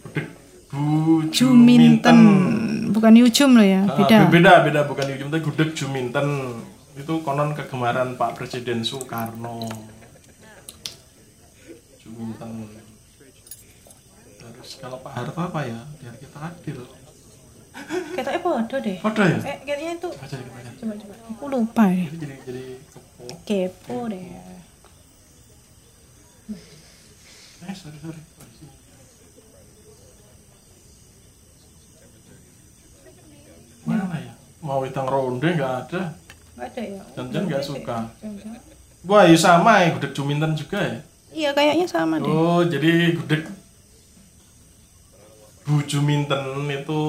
gudeg Bu Juminten. Bukan Yujum loh ya beda. beda beda. Bukan Yujum tapi gudeg Juminten. Itu konon kegemaran Pak Presiden Soekarno. Juminten. Terus kalau Pak Harto apa ya? Biar kita adil. katanya podo deh Ada ya? eh kayaknya itu baca. coba coba aku lupa ya Jadi jadi kepo. kepo deh Eh sorry sorry. Mana ya? Mau wedang ronde nggak ada. nggak ada ya Jangan nggak suka. Wah, ya sama ya gudeg Juminten juga ya. Iya kayaknya sama deh Oh, jadi gudeg Bu Juminten itu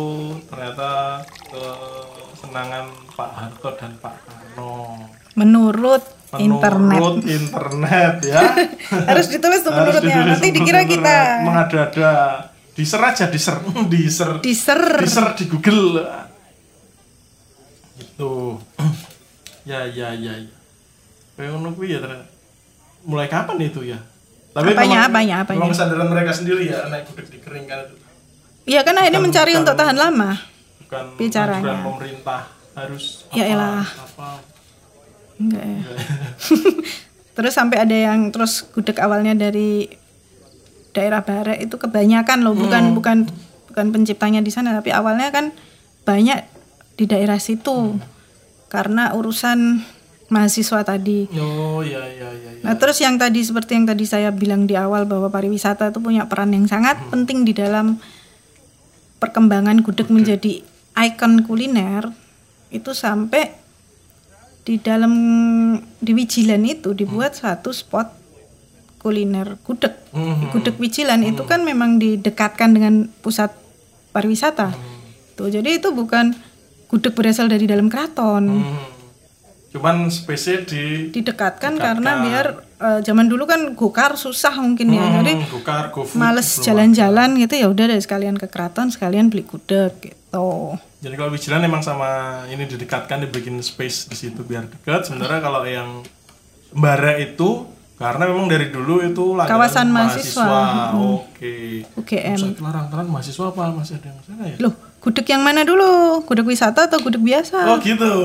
ternyata kesenangan Pak Harto dan Pak Karno. menurut, internet Menurut internet ya. [LAUGHS] harus ditulis tuh menurutnya ditulis nanti menurut dikira kita mengada-ada. Diser aja, diser, [LAUGHS] diser, diser diser di Google. Gitu. [CLEARS THROAT] ya, ya, ya, ya. Kayak ya ternyata. Mulai kapan itu ya? Apanya, memang- apanya, apanya? Memang kesadaran mereka sendiri ya, naik gudeg dikeringkan itu. Iya kan akhirnya Bukan- mencari bukan- untuk tahan lama. Bukan Bicaranya. anjuran pemerintah harus Ya apa, elah. apa. Enggak ya. [LAUGHS] terus sampai ada yang terus gudeg awalnya dari daerah barat itu kebanyakan loh, bukan bukan bukan penciptanya di sana tapi awalnya kan banyak di daerah situ. Karena urusan mahasiswa tadi. Oh, ya, ya, ya, ya. Nah, terus yang tadi seperti yang tadi saya bilang di awal bahwa pariwisata itu punya peran yang sangat penting di dalam perkembangan gudeg menjadi ikon kuliner itu sampai di dalam di Wijilan itu dibuat satu spot kuliner gudeg. Mhm. Gudeg Wijilan itu kan memang didekatkan dengan pusat pariwisata. Tuh, jadi itu bukan gudeg berasal dari dalam keraton Hmm. Cuman spesial di didekatkan karena biar eh, zaman dulu kan gokar susah mungkin ya jadi Hmm, Gokar, GoFood, males jalan-jalan gitu ya udah deh sekalian ke keraton sekalian beli gudeg gitu Jadi kalau Wijilan emang sama ini didekatkan dibikin space di situ biar dekat. Sementara kalau yang Mbara itu karena memang dari dulu itu Kawasan mahasiswa. Hmm. Oke. UGM Saya larang terang mahasiswa apa masih ada yang sana ya? loh gudeg yang mana dulu gudeg wisata atau gudeg biasa Oh gitu.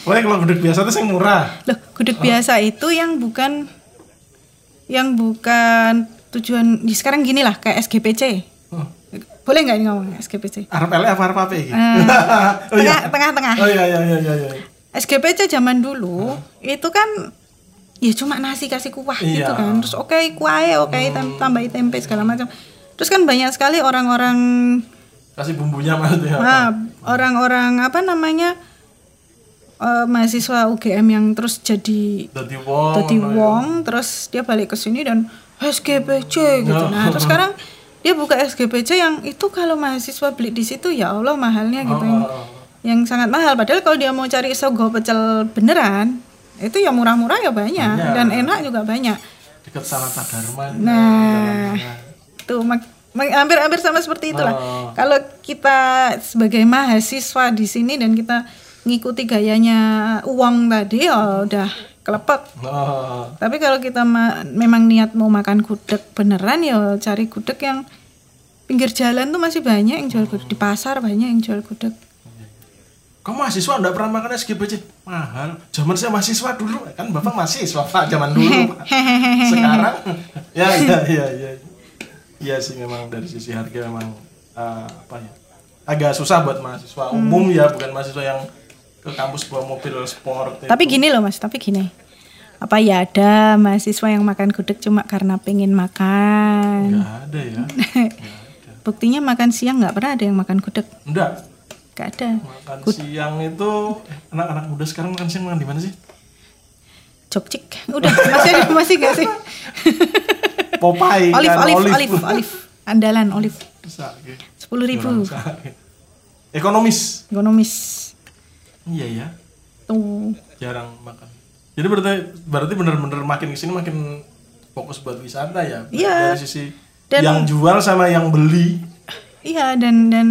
Pokoknya kalau gudeg biasa itu yang murah. loh gudeg biasa itu yang bukan yang bukan tujuan di sekarang gini lah kayak SGPC Oh. boleh nggak ngomong SGPC Arab LE apa Arab apa iki? Eh, [LAUGHS] oh iya. tengah tengah-tengah Oh iya iya iya iya. iya. SGPC zaman dulu itu kan ya cuma nasi kasih kuah gitu Iya. kan terus oke kuahnya oke tem- tambahin tempe segala macam terus kan banyak sekali orang-orang Kasih bumbunya maksudnya. nah, orang-orang apa namanya eh, mahasiswa UGM yang terus jadi Dadi wong. ngono ya. wong terus dia balik ke sini dan SGPC gitu nah terus sekarang dia buka SGPC yang itu kalau mahasiswa beli di situ ya Allah mahalnya gitu Oh. yang sangat mahal padahal kalau dia mau cari sogo pecel beneran itu ya murah-murah ya banyak, Banyak. dan enak juga banyak Dekat Sanata Dharma. nah tuh mak- mak- hampir-hampir sama seperti itulah Oh. kalau kita sebagai mahasiswa di sini dan kita ngikuti gayanya uang tadi ya udah kelepek Oh. tapi kalau kita ma- memang niat mau makan gudeg beneran ya cari gudeg yang pinggir jalan tuh masih banyak yang jual gudeg di pasar banyak yang jual gudeg Kamu mahasiswa enggak pernah makan SGBC? Mahal. Zaman saya mahasiswa dulu, kan Bapak mahasiswa Pak zaman dulu. Pak. [LAUGHS] Sekarang ya ya ya ya. Iya sih memang dari sisi harga memang eh, apa ya? Agak susah buat mahasiswa umum ya, bukan mahasiswa yang ke kampus bawa mobil sport. itu. Tapi gini loh mas, tapi gini. Apa ya ada mahasiswa yang makan gudeg cuma karena pengen makan? Nggak ada ya. [LAUGHS] Buktinya makan siang nggak pernah ada yang makan gudeg. Enggak. Nggak ada. Makan siang itu anak-anak muda sekarang makan siang makan di mana sih? Jokcik. Udah masih ada masih nggak sih? [LAUGHS] Popeye olive, kan, olive, olive, olive. Andalan olive. Bisa, gitu. Sepuluh ribu. Gitu. Ekonomis. Ekonomis. Iya ya. Tuh. jarang makan. Jadi berarti berarti bener-bener makin ke sini makin fokus buat wisata ya. Iya. Dari sisi Dan- yang jual sama yang beli. Iya dan dan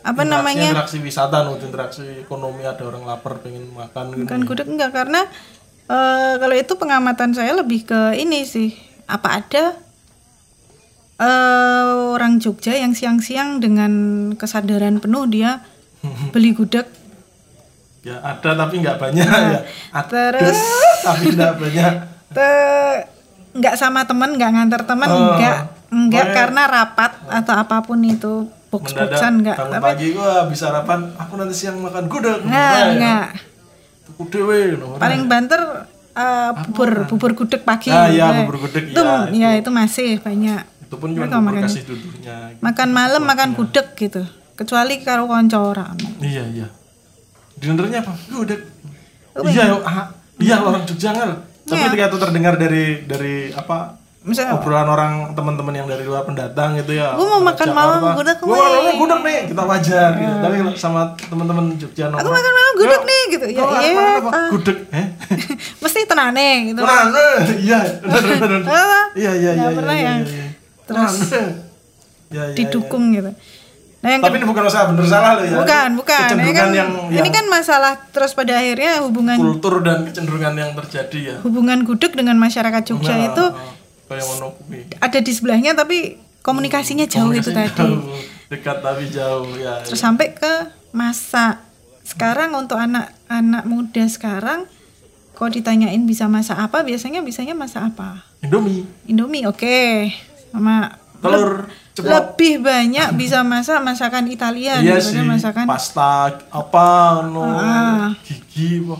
apa Interaksi- namanya interaksi wisata nuh interaksi ekonomi ada orang lapar pengen makan gitu bukan gudeg enggak karena eh, kalau itu pengamatan saya lebih ke ini sih apa ada eh, orang Jogja yang siang-siang dengan kesadaran penuh dia [LAUGHS] beli gudeg? Ya ada tapi nggak banyak ya. ada terus tapi nggak [LAUGHS] banyak. Te- nggak sama temen nggak ngantar temen Oh, nggak nggak karena rapat atau apa pun itu. Box boxan nggak tapi pagi gua bisa harapan aku nanti siang makan gudeg. Nah, ya. nggak. Paling banter eh, bubur bubur gudeg pagi. Ah, iya, Eh, bubur gudeg, itu, iya, ya itu. masih banyak. Itu pun cuma makan- kasih duduknya makan malam makan gudeg gitu. Kecuali karo konco ora iya iya. Dinernya apa? Gudeg. Iya ah, iya orang Jogja ngal. Tapi Iya. ketika itu terdengar dari dari apa misalnya obrolan orang teman-teman yang dari luar pendatang gitu ya. Gua mau makan malam gudeg, gua weh." mau makan gudeg nih kita wajar gitu. Tapi kalau sama teman-teman Jogja aku makan malam gudeg "Yuk, nih gitu. Ya iya gudeg eh? [LAUGHS] Mesti tenane gitu. Nah, [LAUGHS] nah, iya iya iya iya nggak iya, pernah iya, yang iya. terus Nah, nah. Ya, didukung gitu. Nah yang ya. tapi ini bukan masalah bener salah loh ya. Bukan bukan. Ini kan yang, ini yang kan masalah terus pada akhirnya hubungan kultur dan kecenderungan yang terjadi ya. Hubungan gudeg dengan masyarakat Jogja Nah, itu kayak ngono kuwi. ada di sebelahnya tapi komunikasinya jauh itu Komunikasi tadi. jauh, dekat tapi jauh ya terus sampai ke masak sekarang untuk anak-anak muda sekarang kalau ditanyain bisa masak apa biasanya bisanya masak apa? Indomie. Indomie oke. Sama telur ceplok lebih banyak bisa masak masakan Italia iya daripada sih. masakan pasta apa no Ah. gigi apa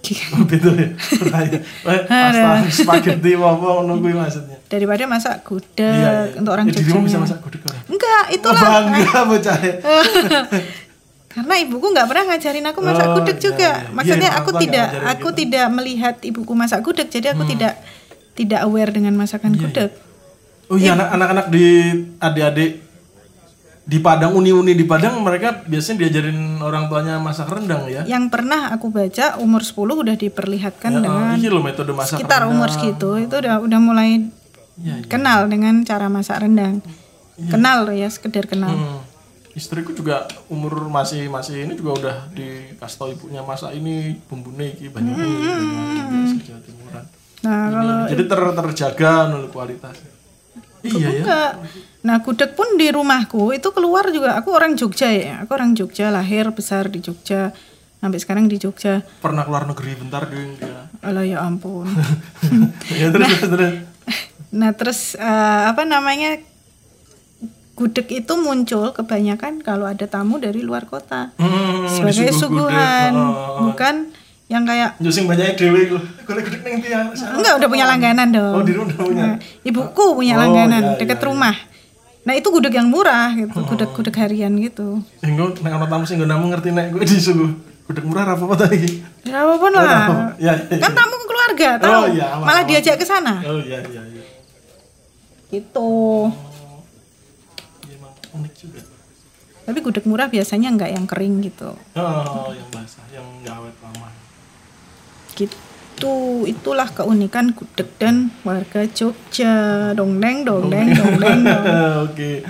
Oh, gitu ya. Eh, pasta spaghetti apa apa ngono kuwi maksudnya? Daripada masak gudeg iya, iya. untuk orang Eh, di rumah bisa Jogja masak gudeg orang? Enggak Oh, itulah bangga bocah ya. [LAUGHS] karena ibuku nggak pernah ngajarin aku masak Oh, gudeg iya, juga. iya. maksudnya Iya, aku tidak aku gitu. tidak melihat ibuku masak gudeg jadi aku tidak tidak aware dengan masakan Iya, gudeg. Oh iya anak- anak-anak di adik-adik di Padang uni-uni di Padang mereka biasanya diajarin orang tuanya masak rendang ya. yang pernah aku baca umur 10 udah diperlihatkan Ya, dengan ini loh metode masak sekitar rendang. umur segitu itu udah udah mulai Iya, iya. kenal dengan cara masak rendang kenal loh ya sekedar kenal Hmm. Istriku juga umur masih masih ini juga udah dikasih tau ibunya masak ini bumbunya iki banyak Hmm, ini Jawa Timuran. nah kalau Ini, jadi ter, terjaga nol kualitas. Iya ya. enggak nah gudeg pun di rumahku itu keluar juga aku orang Jogja ya aku orang Jogja lahir besar di Jogja sampai sekarang di Jogja Pernah keluar negeri bentar ding dia. Alah ya ampun [LAUGHS] ya terus terus, terus. Nah terus eh, apa namanya gudeg itu muncul kebanyakan kalau ada tamu dari luar kota Hmm, sebagai suguhan, Oh. bukan yang kayak Nyusing banyak dewe iku. Golek gudeg ning tiang. enggak udah punya langganan dong. Oh, di rumah punya. Nah, ibuku punya Oh, langganan iya, deket iya, rumah. Nah itu gudeg yang murah gitu, gudeg-gudeg harian gitu. Sehingga nek ana tamu sing nggo namu ngerti nek gue disuguh gudeg murah apa apa tadi. Ya apa pun lah. Ya, ya, Kan tamu keluarga, tahu. Oh, iya, aman, Malah aman. diajak ke sana. Oh iya iya iya. Gitu. Iya, emang unik juga. Tapi gudeg murah biasanya enggak yang kering gitu. Oh, yang basah, yang nggak awet lama. Gitu itulah keunikan gudeg dan warga Jogja dongdeng dongdeng dongdeng dong. [LAUGHS] Oke.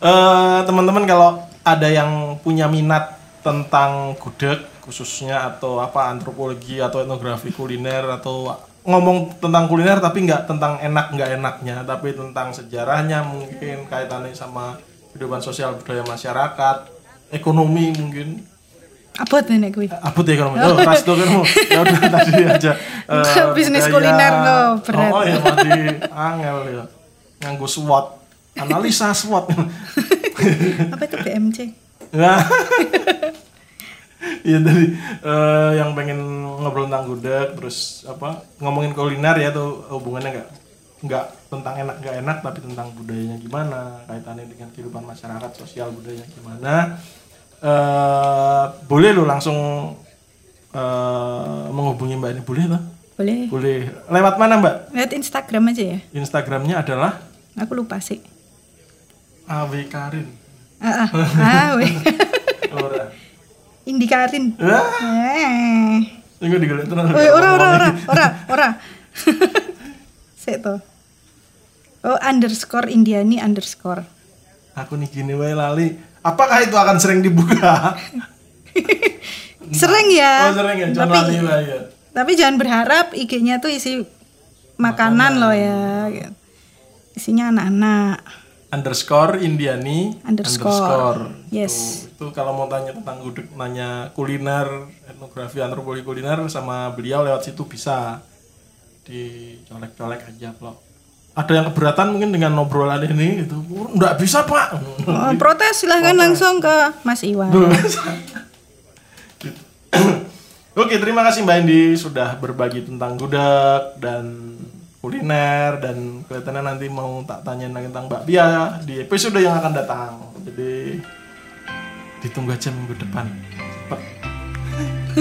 Eh, teman-teman kalau ada yang punya minat tentang gudeg khususnya atau apa antropologi atau etnografi kuliner atau ngomong tentang kuliner tapi nggak tentang enak nggak enaknya tapi tentang sejarahnya mungkin kaitannya sama kehidupan sosial budaya masyarakat ekonomi mungkin Abot gue. abut ya ekonomi oh ras tuh kan ya udah tadi aja. [LAUGHS] Eh, Bisnis budaya. kuliner lo, berat. oh, oh ya masih angel ya nganggo SWOT. Analisa SWOT. [LAUGHS] Apa itu BMC? Iya tadi. Eh, yang pengen ngobrol tentang gudeg terus apa ngomongin kuliner ya tuh hubungannya nggak nggak tentang enak nggak enak tapi tentang budayanya gimana kaitannya dengan kehidupan masyarakat sosial budayanya gimana eh boleh lo langsung eh, menghubungi mbak ini boleh loh Boleh. boleh lewat mana mbak Lihat Instagram aja ya. Instagramnya adalah Aku lupa sih. aw karin Ah, ah, ah weh. [LAUGHS] ora Indi Karin. Eh. ini digolek Woi, ora ora ora ora ora. [LAUGHS] Sik to. Oh, underscore Indiani underscore. aku nih gini wae lali Apakah itu akan sering dibuka? [LAUGHS] Sering ya. Oh sering ya, tapi, lali lah ya. tapi jangan berharap IG-nya tuh isi makanan, loh ya. gitu. Isinya anak-anak. Underscore Indiani Underscore. Yes. Tuh, itu kalau mau tanya tentang gudeg, nanya kuliner, etnografi, antropologi kuliner sama beliau lewat situ bisa dicolek-colek aja loh. Ada yang keberatan mungkin dengan obrolan ini itu nggak bisa pak. Oh, protes silahkan langsung ke Mas Iwan. Oke, terima kasih Mbak Indi sudah berbagi tentang gudeg dan kuliner dan kelihatannya nanti mau tak tanya tentang Mbak Bia di episode yang akan datang. Jadi ditunggu aja minggu depan. Cepet.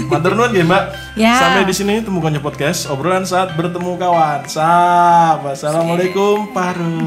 Matur nuwun nggih, Mbak. Ya. Sampai di sini temukannya podcast obrolan saat bertemu kawan. Sap. Wassalamualaikum. Paru.